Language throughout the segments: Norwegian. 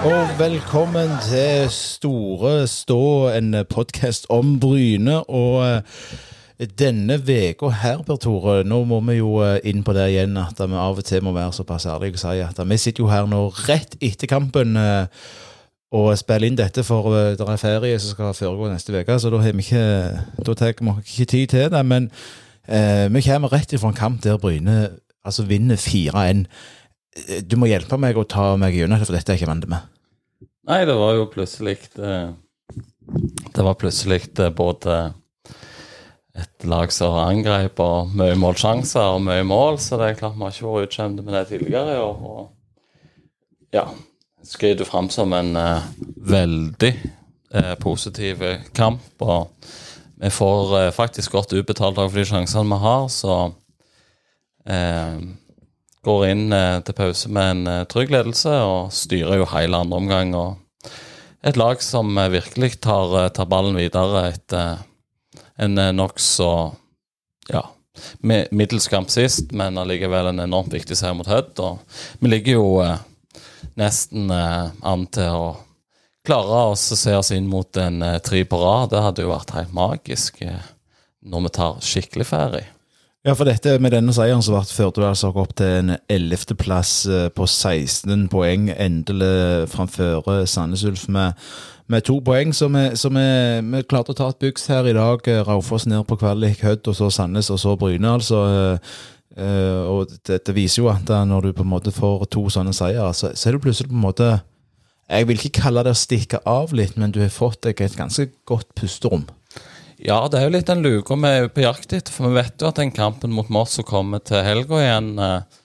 Og velkommen til Store stå, en podkast om Bryne. Og eh, denne uka her, Per Tore, nå må vi jo eh, inn på det igjen at vi av og til må være såpass ærlige og si at vi sitter jo her nå rett etter kampen eh, og spiller inn dette, for det er ferie som skal foregå neste uke, så da har vi ikke Da tar vi ikke tid til det. Men eh, vi kommer rett ifra en kamp der Bryne altså vinner 4-1. Eh, Du må hjelpe meg å ta meg gjennom det, for dette er jeg ikke vant med. Nei, det var jo plutselig eh, Det var plutselig eh, både et lag som angrep og mye målsjanser og mye mål, så det er klart vi har ikke vært utkjent med det tidligere år. Og ja, skryter fram som en uh, veldig uh, positiv kamp. Og vi får uh, faktisk godt utbetalt av de sjansene vi har, så går inn eh, til pause med en eh, trygg ledelse og styrer jo hele andre omgang. og Et lag som eh, virkelig tar, tar ballen videre etter en nokså ja, middels kamp sist, men allikevel en enormt viktig seier mot Hødd. Vi ligger jo nesten an til å klare å se oss inn mot en tre på rad. Det hadde jo vært helt magisk når vi tar skikkelig ferie. Ja, for dette med denne seieren så førte det altså opp til en 11.-plass på 16 poeng, endelig framfor Sandnes Ulf med, med to poeng. Så vi, klarte å ta et byks her i dag. eh, Raufoss ned på kvalik, Hødd, og så Sandnes, og så Bryne, altså. eh, eh, og det, det viser jo at eh, når du på en måte får to sånne seier, så, så er du plutselig på en måte Jeg vil ikke kalle det å stikke av litt, men du har fått deg et ganske godt pusterom. Ja, det er jo litt den luka vi er på jakt etter, for vi vet jo at den kampen mot Moss som kommer til helga igjen, eh,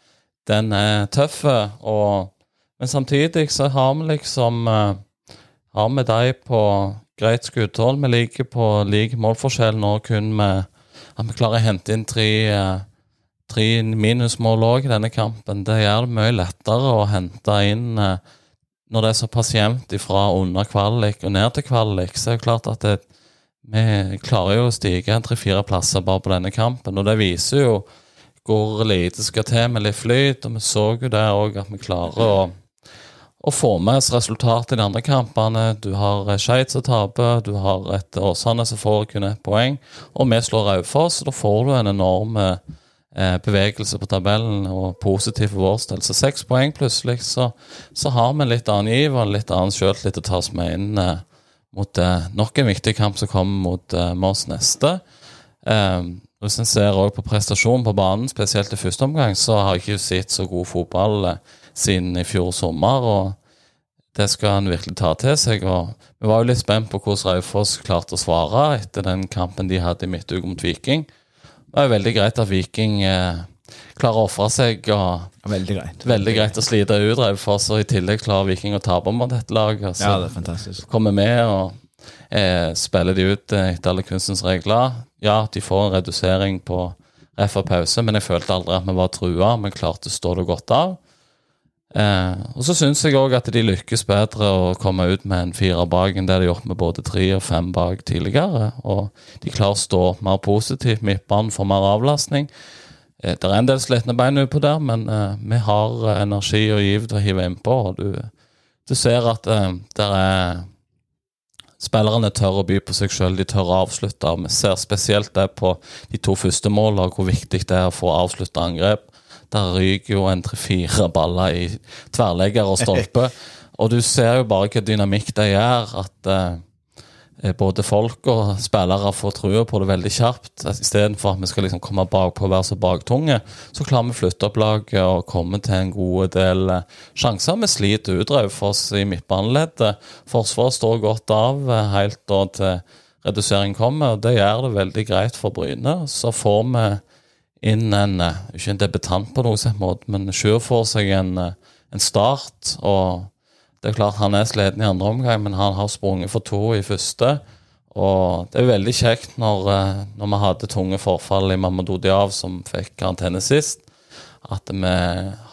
den er tøff. Men samtidig så har vi liksom eh, Har vi de på greit skuddhold. Vi ligger på lik målforskjell nå kun med at vi klarer å hente inn tre, eh, tre minusmål òg i denne kampen. Det gjør det mye lettere å hente inn eh, når det er såpass jevnt fra under kvalik og ned til kvalik. Så er det klart at det, vi klarer jo å stige tre-fire plasser bare på denne kampen, og det viser jo hvor lite skal til med litt flyt. Og vi så jo der òg at vi klarer å, å få med oss resultatet i de andre kampene. Du har eh, Skeid som taper, du har et Åsane som får kun ett poeng, og vi slår Raufoss, og da får du en enorm eh, bevegelse på tabellen, og positiv for vår del. Så seks poeng plutselig, så, så har vi en litt annen giv og en litt annen sjøltillit å ta oss med inn. Mot eh, nok en viktig kamp som kommer mot eh, Moss neste. Eh, hvis en ser også på prestasjonen på banen, spesielt i første omgang, så har jeg ikke sett så god fotball eh, siden i fjor sommer. og Det skal en virkelig ta til seg. og Vi var jo litt spent på hvordan Raufoss klarte å svare etter den kampen de hadde i midtuke mot Viking. Det var jo veldig greit at Viking eh, klarer å ofre seg. og Veldig greit. Veldig greit å slite Udrev for, så i tillegg klarer Viking å tape mot dette laget. så- Ja, det er fantastisk. kommer med og eh, spiller de ut eh, etter alle kunstens regler. Ja, de får en redusering på ref og pause, men jeg følte aldri at vi var trua. Vi klarte å stå det godt av. Eh, og så syns jeg òg at de lykkes bedre å komme ut med en firer bak enn det de har gjort med både tre og fem bak tidligere. Og de klarer å stå mer positivt. Midtbanen får mer avlastning. Eh, det er en del slitne bein utpå der, men eh, vi har eh, energi og giv til å hive innpå. Og du, du ser at eh, der er Spillerne tør å by på seg sjøl, de tør å avslutte. Vi ser spesielt det på de to første målene, hvor viktig det er å få avslutta angrep. Der ryker jo en tre-fire baller i tverrlegger og stolpe. Og du ser jo bare hva dynamikk det gjør, at eh, både folk og spillere får trua på det veldig kjapt. Istedenfor at vi skal liksom komme bakpå og være så baktunge, så klarer vi å flytte opp laget og komme til en god del eh, sjanser. Vi sliter ut Raufoss i midtbaneleddet. Forsvaret står godt av eh, helt da til redusering kommer, og det gjør det veldig greit for Bryne. Så får vi inn en eh, Ikke en debutant på noen måte, men Sjur får seg en, eh, en start. og det er klart Han er sliten i andre omgang, men han har sprunget for to i første. Og det er veldig kjekt når, eh, når vi hadde tunge forfall i Mamadou Diav, som fikk karantene sist, at vi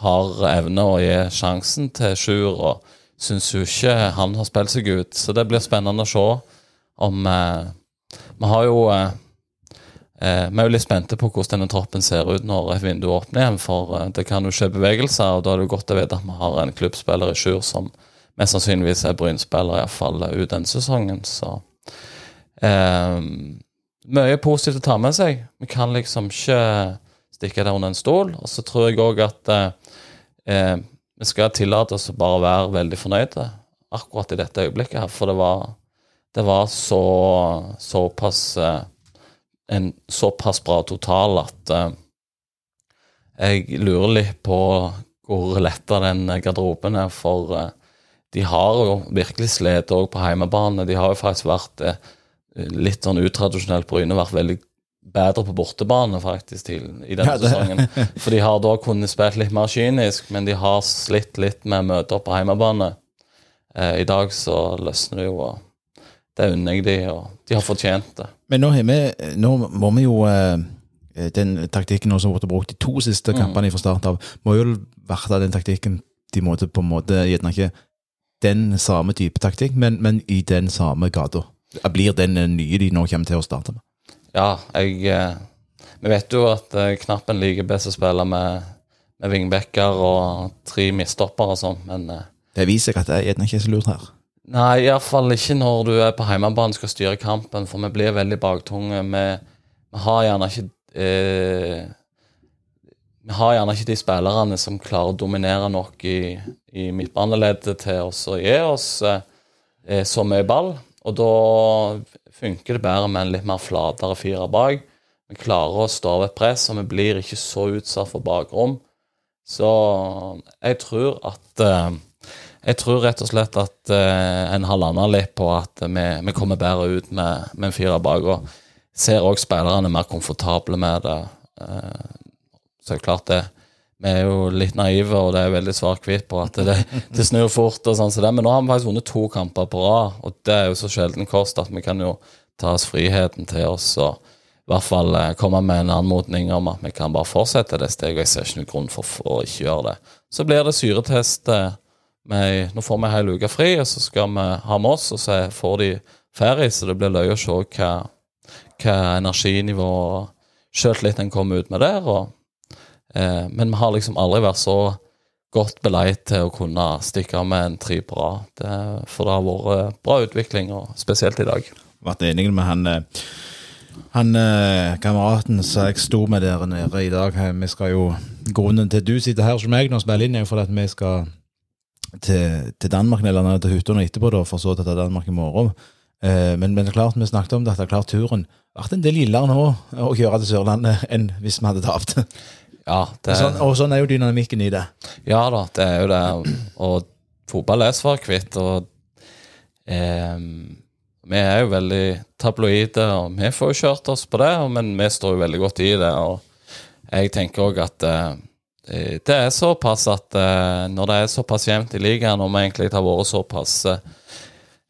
har evne å gi sjansen til Sjur. Og syns jo ikke han har spilt seg ut, så det blir spennende å se om eh, Vi har jo eh, eh, Vi er jo litt spente på hvordan denne troppen ser ut når et vindu åpner igjen, for eh, det kan jo skje bevegelser, og da er det godt å vite at vi har en klubbspiller i Sjur som mest sannsynligvis er Bryn-spiller iallfall ut denne sesongen. Så eh, mye positivt å ta med seg. Vi kan liksom ikke stikke det under en stol. Og så tror jeg òg at eh, vi skal tillate oss å bare være veldig fornøyde akkurat i dette øyeblikket her, for det var, det var så såpass eh, en såpass bra total at eh, jeg lurer litt på hvor letta den garderoben er, for eh, de har jo virkelig slitt òg på hjemmebane. De har jo faktisk vært eh, litt sånn utradisjonelt Bryne, vært veldig bedre på bortebane faktisk til, i denne Ja, sesongen. For de har da kunnet spille litt mer kynisk, men de har slitt litt med møter på hjemmebane. Eh, I dag så løsner det jo, og det unner jeg de, og de har fortjent det. Men nå, vi, nå må vi jo eh, Den taktikken som har blitt brukt de to siste kampene fra start av, må jo være den taktikken de måtte på en måte Gjerne ikke den samme type taktikk, men, men i den samme gata. Blir den eh, nye de nå kommer til å starte med? Ja, jeg eh, Vi vet jo at eh, Knappen liker best å spille med, med vingbekker og tre midtstoppere og sånn, men Det viser seg at det er ikke så lurt her. Nei, iallfall ikke når du er på hjemmebane skal styre kampen, for vi blir veldig baktunge. Vi, vi har gjerne ikke eh, Vi har gjerne ikke de spillerne som klarer å dominere nok i, i midtbaneleddet til oss å gi oss eh, så mye ball. Og da funker det bedre med en litt mer flatere firer bak. Vi klarer å stå ved press, og vi blir ikke så utsatt for bakrom. Så jeg tror at eh, Jeg tror rett og slett at eh, en har landa litt på at vi, vi kommer bedre ut med, med en firer bak. Og ser òg spillerne mer komfortable med det. Så er det klart det Vi er jo litt naive, og det er veldig svart-hvitt på at det, det snur fort. og sånn så det, Men nå har vi faktisk vunnet to kamper på rad, og det er jo så sjelden kost at vi kan jo ta oss friheten til oss og i hvert fall eh, komme med en anmodning om at vi kan bare fortsette det steget. Jeg ser ikke noen grunn for, å ikke gjøre det. Så blir det syretest. eh, Med, nå får vi en hel uke fri, og så skal vi ha med oss, og så får de ferie. Så det blir løye å se hva, hva energinivået og sjøltillit kommer ut med der. Og, eh, men vi har liksom aldri vært så godt beleit til å kunne stikke med en tre på rad. For det har vært bra utvikling, og spesielt i dag. Vært enig med han eh, han eh, kameraten som jeg sto med der nede i dag. eh, Vi skal jo Grunnen til at du sitter her som meg nå spiller inn, er jo fordi at vi skal til, til Danmark, eller ned til Hutton etterpå, da, for så til Danmark i morgen. Eh, men, men klart, vi snakket om det, at det er klart turen vært en del gildere nå å kjøre til Sørlandet enn hvis vi hadde tapt. Ja, det, Sånn, og sånn er jo dynamikken i det. Ja da, det er jo det. Og fotball er svart-hvitt, og eh, vi er jo veldig tabloide, og vi får jo kjørt oss på det, men vi står jo veldig godt i det. Og jeg tenker òg at eh, det er såpass at eh, når det er såpass jevnt i ligaen, og vi egentlig har vært såpass eh,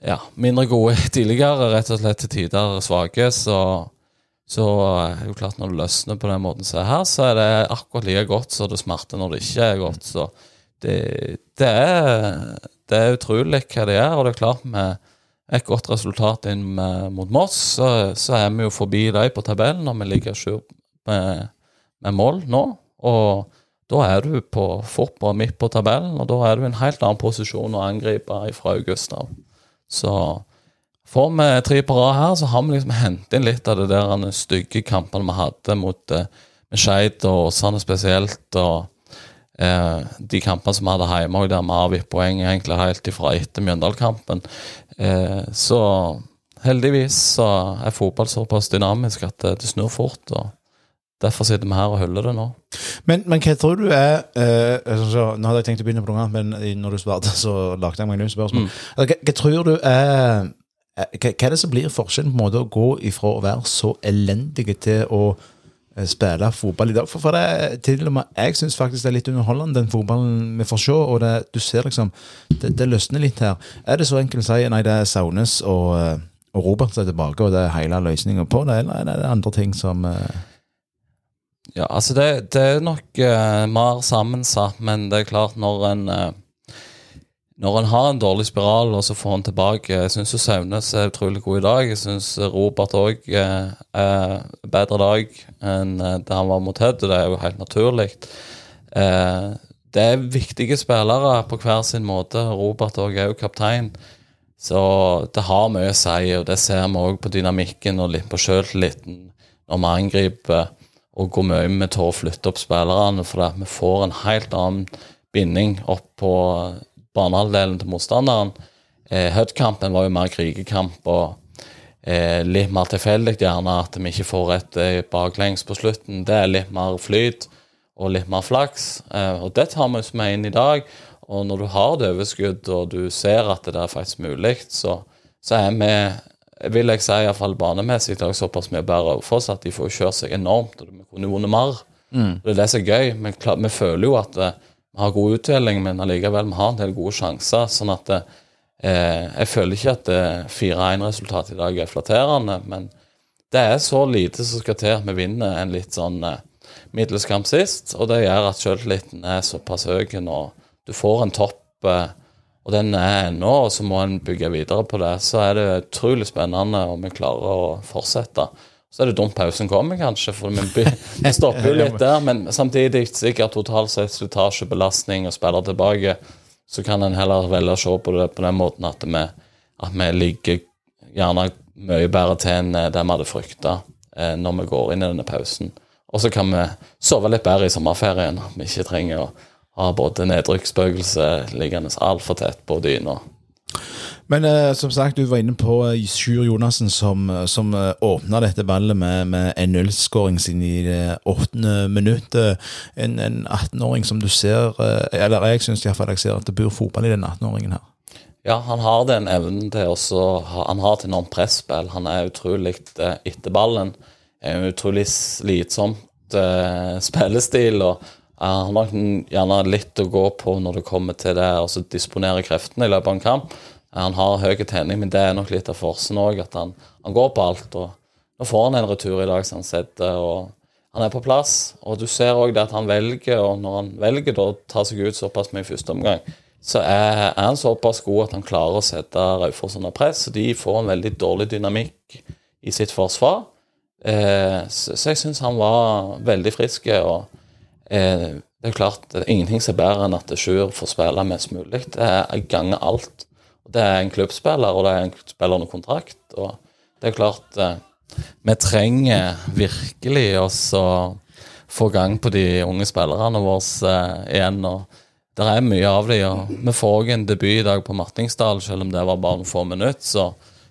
ja, mindre gode tidligere, rett og slett til tider svake, så så er det jo klart når det løsner på den måten som er her, så er det akkurat like godt så det smerter når det ikke er godt. Så det, det, er, det er utrolig hva det er, og det er klart med et godt resultat inn med, mot Moss, så, så er vi jo forbi dem på tabellen, når vi ligger sju med, med mål nå. Og da er du på fort på midt på tabellen, og da er du i en helt annen posisjon å angripe fra august av. Så Får vi tre på rad her, så har vi liksom hentet inn litt av det der de stygge kampene vi hadde mot eh, Skeid og Åsane spesielt. og eh, De kampene som vi hadde hjemme, der vi avgitt poeng egentlig helt ifra etter Mjøndalen-kampen. Eh, så heldigvis så er fotball såpass dynamisk at det, det snur fort. og Derfor sitter vi her og hyller det nå. Men, men hva tror du er eh, altså, så, Nå hadde jeg tenkt å begynne på noe annet, men når du svarte, så lagde jeg meg noen spørsmål. Mm. hva, hva tror du er eh, hva, hva er det som blir forskjellen på en måte å gå ifra å være så elendige til å eh, spille fotball i dag? For, for det til og med, Jeg syns faktisk det er litt underholdende, den fotballen vi får se. Og det, du ser liksom det, det løsner litt her. Er det så enkelt å si nei, det er Saunes og, eh, og Robert som er tilbake, og det er hele løsninga på det, eller er det andre ting som eh, Ja, altså det, det er nok uh, mer sammensatt, men det er klart når en eh, Når han har en dårlig spiral, og så får han tilbake Jeg syns Saunes er utrolig god i dag. Jeg syns Robert òg eh, er bedre dag enn det han var mot Hødd, og det er jo helt naturlig. Eh, det er viktige spillere på hver sin måte. Robert òg er jo kaptein. Så det har mye å si, og det ser vi òg på dynamikken og litt på sjøltilliten når vi angriper og går mye med til å flytte opp spillerne, for at vi får en helt annen binding opp på banehalvdelen til motstanderen. Eh, Hud-kampen var jo mer krigekamp og eh, litt mer tilfeldig gjerne at vi ikke får et eh, baklengs på slutten. Det er litt mer flyt og litt mer flaks, eh, og det tar vi med inn i dag. Og når du har det overskudd, og du ser at det er faktisk mulig, så, så er vi vil jeg si, iallfall banemessig, i såpass mye bedre for oss at de får kjørt seg enormt. og Vi kunne vunnet mer. Mm. Det er det som er gøy. Vi, vi føler jo at uh, vi har god utdeling, men allikevel vi har en del gode sjanser. sånn at eh, Jeg føler ikke at uh, 4-1-resultatet i dag er flatterende, men det er så lite som skal til at vi vinner en litt sånn eh, middels kamp sist, og det gjør at selvtilliten er såpass høy nå. du får en topp. eh, og den er ennå, og så må en bygge videre på det. Så er det utrolig spennende om vi klarer å fortsette. Så er det dumt pausen kommer, kanskje, for vi, vi stopper jo litt der. Men samtidig sikkert totalt sett slitasje, belastning og spiller tilbake. Så kan en heller velge å se på det på den måten at vi, at vi ligger gjerne mye bedre til enn det vi hadde frykta eh, når vi går inn i denne pausen. Og så kan vi sove litt bedre i sommerferien. Vi ikke trenger å ha både nedrykksspøkelset liggende altfor tett på dyna. Men uh, som sagt, du var inne på eh, Sjur Jonassen som, eh, som uh, åpna dette ballet med, med en 0-skåring sin i det åttende minuttet. En, en 18-åring som du ser uh, Eller jeg syns iallfall jeg ser at det bor fotball i den 18-åringen her. Ja, han har den evnen til også Han har et enormt presspill. Han er utrolig etter ballen. En utrolig slitsomt spillestil. og han har gjerne litt å gå på når det kommer til det å altså disponere kreftene i løpet av en kamp. Han har høy tenning, men det er nok litt av forsen òg, at han, han, går på alt. og Nå får han en retur i dag, som han setter, og han er på plass. Og du ser òg at han velger, og når han velger å ta seg ut såpass mye i første omgang, så er, er, han såpass god at han klarer å sette Raufoss under press. og De får en veldig dårlig dynamikk i sitt forsvar. Eh, så, så, jeg syns han var veldig frisk. og Eh, det er klart, det er ingenting som er bedre enn at Sjur får spille mest mulig. Det er ganger alt. Det er en klubbspiller, og det er en spiller under kontrakt. og det er klart eh, Vi trenger virkelig å få gang på de unge spillerne våre eh, igjen. og Det er mye av dem. og Vi får òg en debut i dag på Martingsdal, selv om det var bare noen få minutter. Så,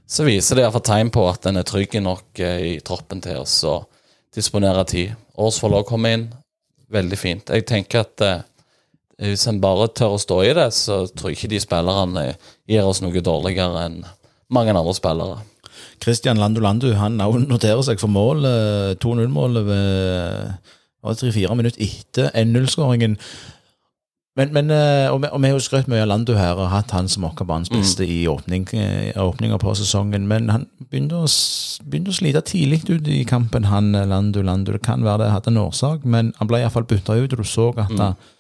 så viser det iallfall tegn på at en er trygg nok i troppen til å disponere tid. Årsvoll òg kommer inn veldig fint. Jeg tenker at eh, hvis en bare tør å stå i det, så tror jeg ikke de spillerne gir oss noe dårligere enn mange andre spillere. Christian Landu Landu han noterer seg for mål, 2-0-målet ved tre-fire minutter etter 1-0-skåringen. Men, men eh, og, vi, og vi har jo skrøt mye av Landu her og hatt han som vår banens beste mm. i åpning, eh, åpninga på sesongen. Men han begynte å, begynte å slite tidlig ut i kampen, han eh, Landu Landu. Det kan være det hadde en årsak, men han ble iallfall bytta ut, og du så at mm.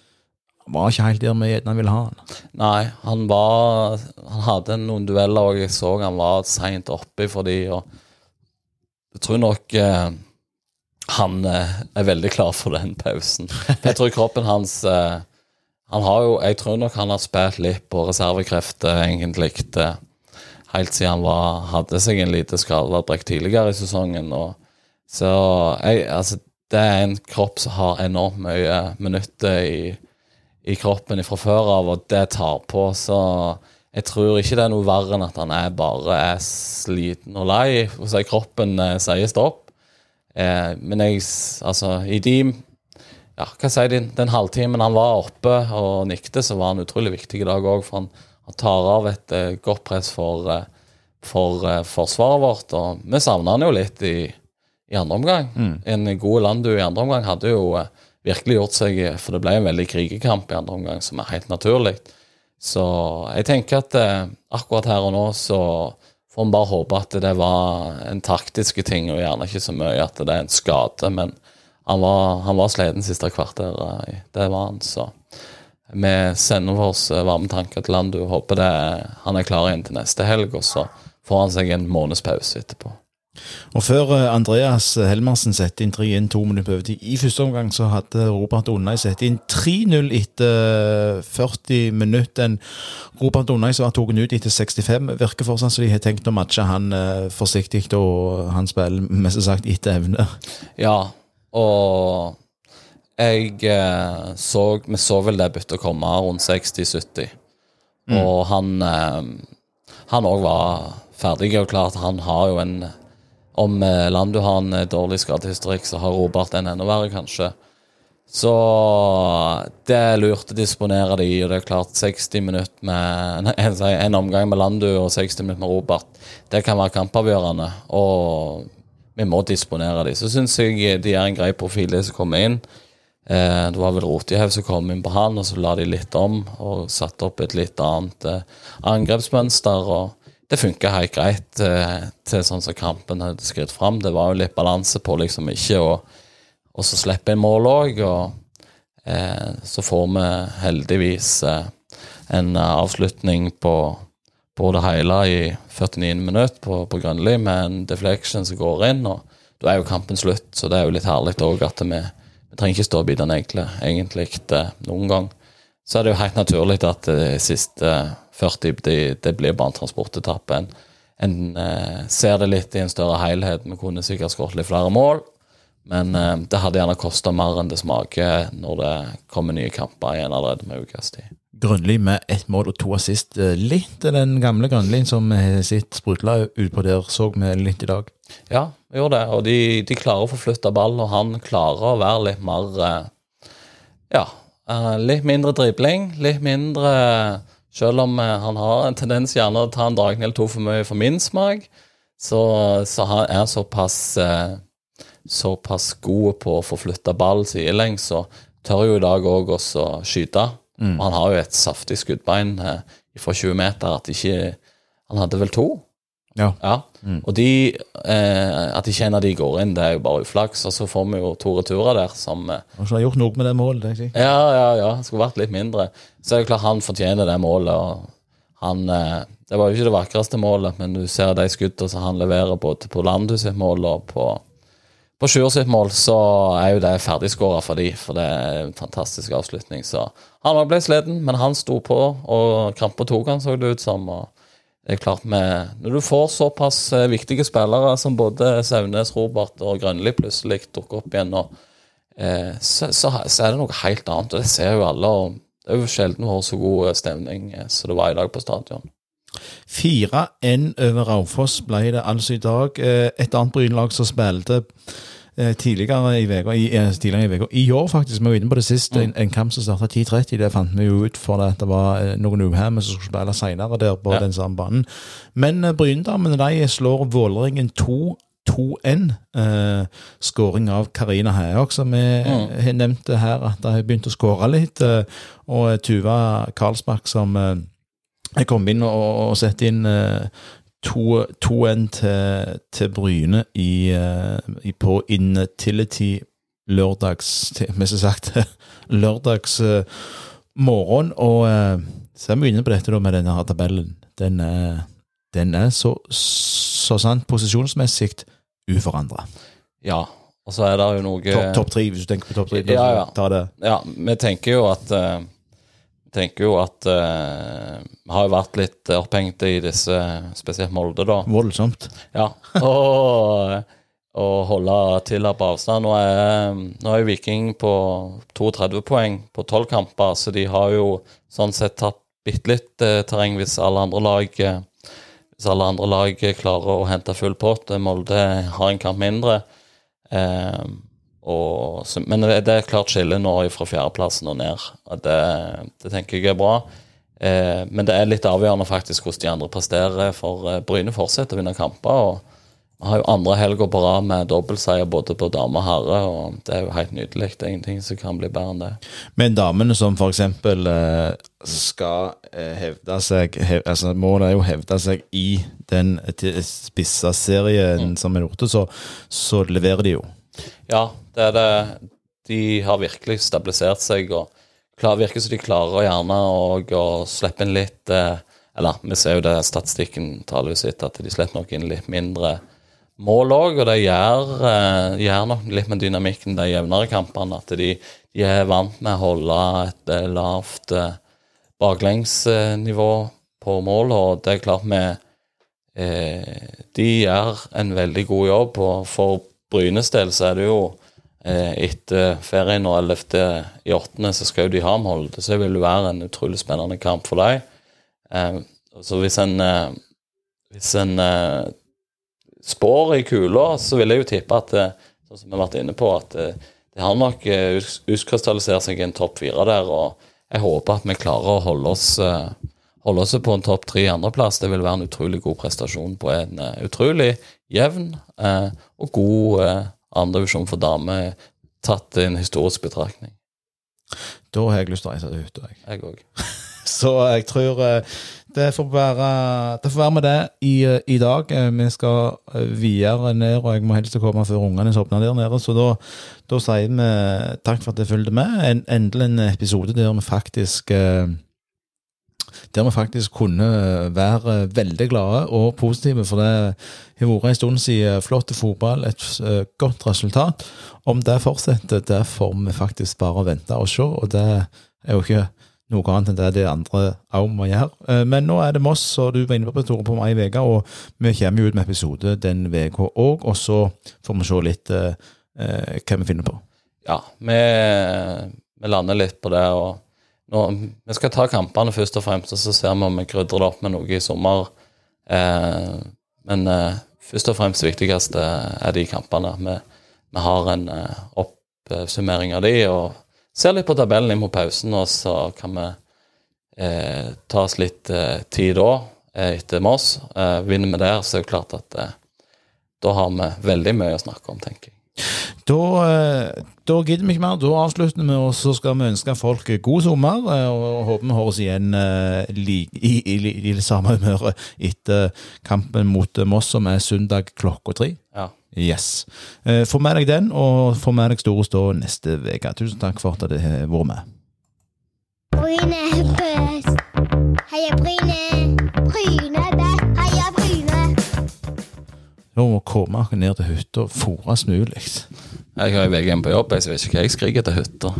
Han var ikke helt der vi gjerne ville ha han. Nei, han var Han hadde noen dueller, og jeg så han var seint oppe for de, og jeg tror nok eh, han eh, er veldig klar for den pausen. Jeg tror kroppen hans eh, han har jo, Jeg tror nok han har spilt litt på reservekrefter, egentlig, helt siden han var, hadde seg en lite skadebrekk tidligere i sesongen. Og, så jeg, altså, det er en kropp som har enormt mye minutter i, i kroppen fra før av, og det tar på. Så jeg tror ikke det er noe verre enn at han er bare er sliten og lei. Og Så er kroppen eh, sier stopp. Eh, men jeg, altså, i de ja, hva sier de, den halvtimen han var oppe og nikte, så var han utrolig viktig i dag òg. For han, han, tar av et eh, godt press for, uh, for uh, forsvaret vårt. Og vi savna han jo litt i, i andre omgang. Mm. En god Landu i andre omgang hadde jo virkelig gjort seg For det ble en veldig krigekamp i andre omgang, som er helt naturlig. Så jeg tenker at akkurat her og nå så får en bare håpe at det var en taktisk ting, og gjerne ikke så mye at det er en skade. men han var, han var sliten siste kvarter. Eh, det var han, så vi sender oss eh, varme tanker til Landu Du håper det, han er klar inn til neste helg. Og så får han seg en måneds pause etterpå. Og før eh, Andreas Helmersen setter inn 3-1 to minutter på overtid i første omgang, så hadde Robert Unnai satt inn 3-0 etter 40 minutter. En Robert Unnai som var tatt ut etter 65, virker fortsatt som de har tenkt å matche han eh, forsiktig, og han spiller mest sagt etter evne. Ja, og jeg eh, så Vi så vel det byttet komme rundt 60-70. Og han eh, Han òg var ferdig, og klart han har jo en Om eh, Landu har en eh, dårlig skadehistorikk, så har Robert en enda verre, kanskje. Så det er lurt å disponere de, og det er klart 60 minutter med en, en omgang med Landu og 60 minutter med Robert, det kan være kampavgjørende. Og vi må disponere de. Så syns jeg de er en grei profil, de som kommer inn. Eh, det var vel Rotjehaug som kom inn på han, og så la de litt om og satte opp et litt annet eh, angrepsmønster. og Det funka helt greit til, til sånn som kampen hadde skrevet fram. Det var jo litt balanse på liksom ikke å og så slippe en mål òg. Og eh, så får vi heldigvis eh, en avslutning på, på det hele i 49 minutter på, på Grønli med en deflection som går inn. og Da er jo kampen slutt, så det er jo litt herlig òg at vi, vi trenger ikke stå og bite negle egentlig eh, noen gang. Så er det jo helt naturlig at det siste 40 det det blir bare en transportetappe. En, en eh, ser det litt i en større helhet. Vi kunne sikkert skåret litt flere mål. Men eh, det hadde gjerne kosta mer enn det smaker når det kommer nye kamper igjen allerede med ukas tid. Grønli med ett mål og to assist. Eh, Litt den gamle Grønlien som sitt sprudla utpå der, så vi litt i dag. Ja, vi gjorde det. Og de, de klarer å forflytte ball, og han klarer å være litt mer eh, Ja, eh, litt mindre dribling, litt mindre Selv om eh, han har en tendens gjerne å ta en dragning eller to for mye for min smak, så, så han er såpass eh, såpass gode på å forflytte ball sidelengs, så tør jo i dag òg å skyte. Og han har jo et saftig skuddbein eh, fra 20 meter at ikke Han hadde vel to? Ja. Ja. Og de eh, At ikke en av de går inn, det er jo bare uflaks. Og så får vi jo to returer der som eh, Har gjort noe med det målet. tenker jeg. Ja, ja, ja. Skulle vært litt mindre. Så er det klart han fortjener det målet. og han, eh, Det var jo ikke det vakreste målet, men du ser de skuddene som han leverer både på Landu sitt mål og på på Sjur sitt mål så er jo det ferdigskåra for de, for det er en fantastisk avslutning. Så han ble sliten, men han sto på, og krampa tok han, så det ut som. og det er klart med, Når du får såpass eh, viktige spillere som både Saunes, Robert og Grønli plutselig dukker opp igjen, og, eh, så, så, så er det noe helt annet. og Det ser jo alle. og Det er jo sjelden vært så god stemning eh, som det var i dag på stadion. 4-1 over Raufoss ble det altså i dag. Eh, Et annet Brynlag som spilte eh, tidligere i veka, i, eh, tidligere i, veka, i år faktisk, vi var inne på det sist, en, en kamp som starta 10.30. Det fant vi jo ut for at det var eh, noen uhemme som skulle spille senere der på Ja. den samme banen. Men uh, Bryndamene de slår Vålerengen 2 2-1. Uh, skåring av Karina Heiak, som vi mm. har nevnt her, at de har begynt å skåre litt. Uh, og Tuva Karlsbakk som uh, jeg kom inn og, og sette inn eh, to- 2-1 til, til Bryne i, eh, i, på Intility lørdags Mest sagt lørdags uh, morgen. Og uh, så er vi inne på dette da med denne her tabellen. Den er, den er så, så sant posisjonsmessig uforandra. Ja, og så er det jo noe Topp top tre, hvis du tenker på topp tre. Ja, ja. Ja, vi tenker jo at Vi tenker jo at eh, Vi har jo vært litt opphengte i disse, spesielt Molde, da. Voldsomt. Ja, og, og holde til på avstand. Nå er, nå er jo Viking på 32 poeng på 12 kamper, så de har jo sånn sett tatt bitte litt eh, terreng hvis alle andre lag eh, Hvis alle andre lag klarer å hente full pott. Molde har en kamp mindre. Eh, og, men det er et klart skille nå fra fjerdeplassen og ned. Det, det tenker jeg er bra. Eh, men det er litt avgjørende faktisk hvordan de andre presterer, for eh, Bryne fortsetter å vinne kamper. og vi har jo andre helger på rad med dobbeltseier både på dame og herre, og det er jo helt nydelig. Det er ingenting som kan bli bedre enn det. Men damene som eksempel eh, skal eh, hevde seg hev, altså Målet er jo å hevde seg i den til- spissa serien som er borte, så, så leverer de jo. Ja, det er det. De har virkelig stabilisert seg og klar, virker som de klarer å gjerne å slippe inn litt eh, Eller vi ser jo det, statistikken taler jo sitt, at de slipper nok inn litt mindre mål òg, og det gjør, eh, gjør nok litt med dynamikken de jevnere kampene. At de, de er vant med å holde et eh, lavt baklengsnivå på mål, og det er klart vi eh, De gjør en veldig god jobb, og for Brynes del så er det jo eh, etter ferien og 11. i 8. så skal jo de ha Molde, så det vil jo være en utrolig spennende kamp for dem. Eh, så hvis en, eh, hvis en spår i kula, så vil jeg jo tippe at sånn som vi har vært inne på, at det har nok ut- utkrystallisert seg en topp fire der. og jeg håper at vi klarer å holde oss, holde seg på en topp tre andreplass. Det vil være en utrolig god prestasjon på en uh, utrolig jevn uh, og god uh, andredivisjon for damer, tatt i en historisk betraktning. Da har jeg lyst til å reise til hytta, jeg. Jeg òg. Så jeg tror eh, det får være, det får være med det i, eh, i dag. Eh, Vi skal eh, videre ned, og jeg må helst komme før ungene sovner der nede. Så da, da sier vi takk for at dere fulgte med. En, endelig en episode der vi faktisk eh, der vi faktisk kunne være veldig glade og positive, for det har vært en stund siden flott fotball, et eh, godt resultat. Om det fortsetter, det får vi faktisk bare vente og se, og det er jo ikke noe annet enn det de andre òg må gjøre. Eh, Men nå er det Moss, og du var inne på Tore på meg i uka, og vi kommer jo ut med episode den uka òg, og så får vi se litt eh, hva vi finner på. Ja, vi, vi lander litt på det. og nå, Vi skal ta kampene først og fremst, og så ser vi om vi krydrer det opp med noe i sommer. Eh, men eh, først og fremst det viktigste er de kampene. Vi, vi har en eh, oppsummering av de, og ser litt på tabellen inn mot pausen, og så kan vi eh, ta oss litt eh, tid da, eh, etter Moss. Eh, vinner vi der, så er det klart at eh, da har vi veldig mye å snakke om, tenker jeg. Da, eh, da gidder vi ikke mer. Da avslutter vi, og så skal vi ønske folk god sommer. eh, Og håper vi høres igjen eh, i, i, i, i det samme humøret etter kampen mot Moss, som er søndag klokka tre. Ja. Yes. Eh, Få med deg den, og få med deg Store Stå neste uke. Tusen takk for at du har vært med. Bryne er best. Heia Bryne. Bryne er best. Heia Bryne. Nå må komme ned til hytta fortest mulig. Jeg har jo VGM på jobb, jeg vet ikke hva jeg skriker til hytta.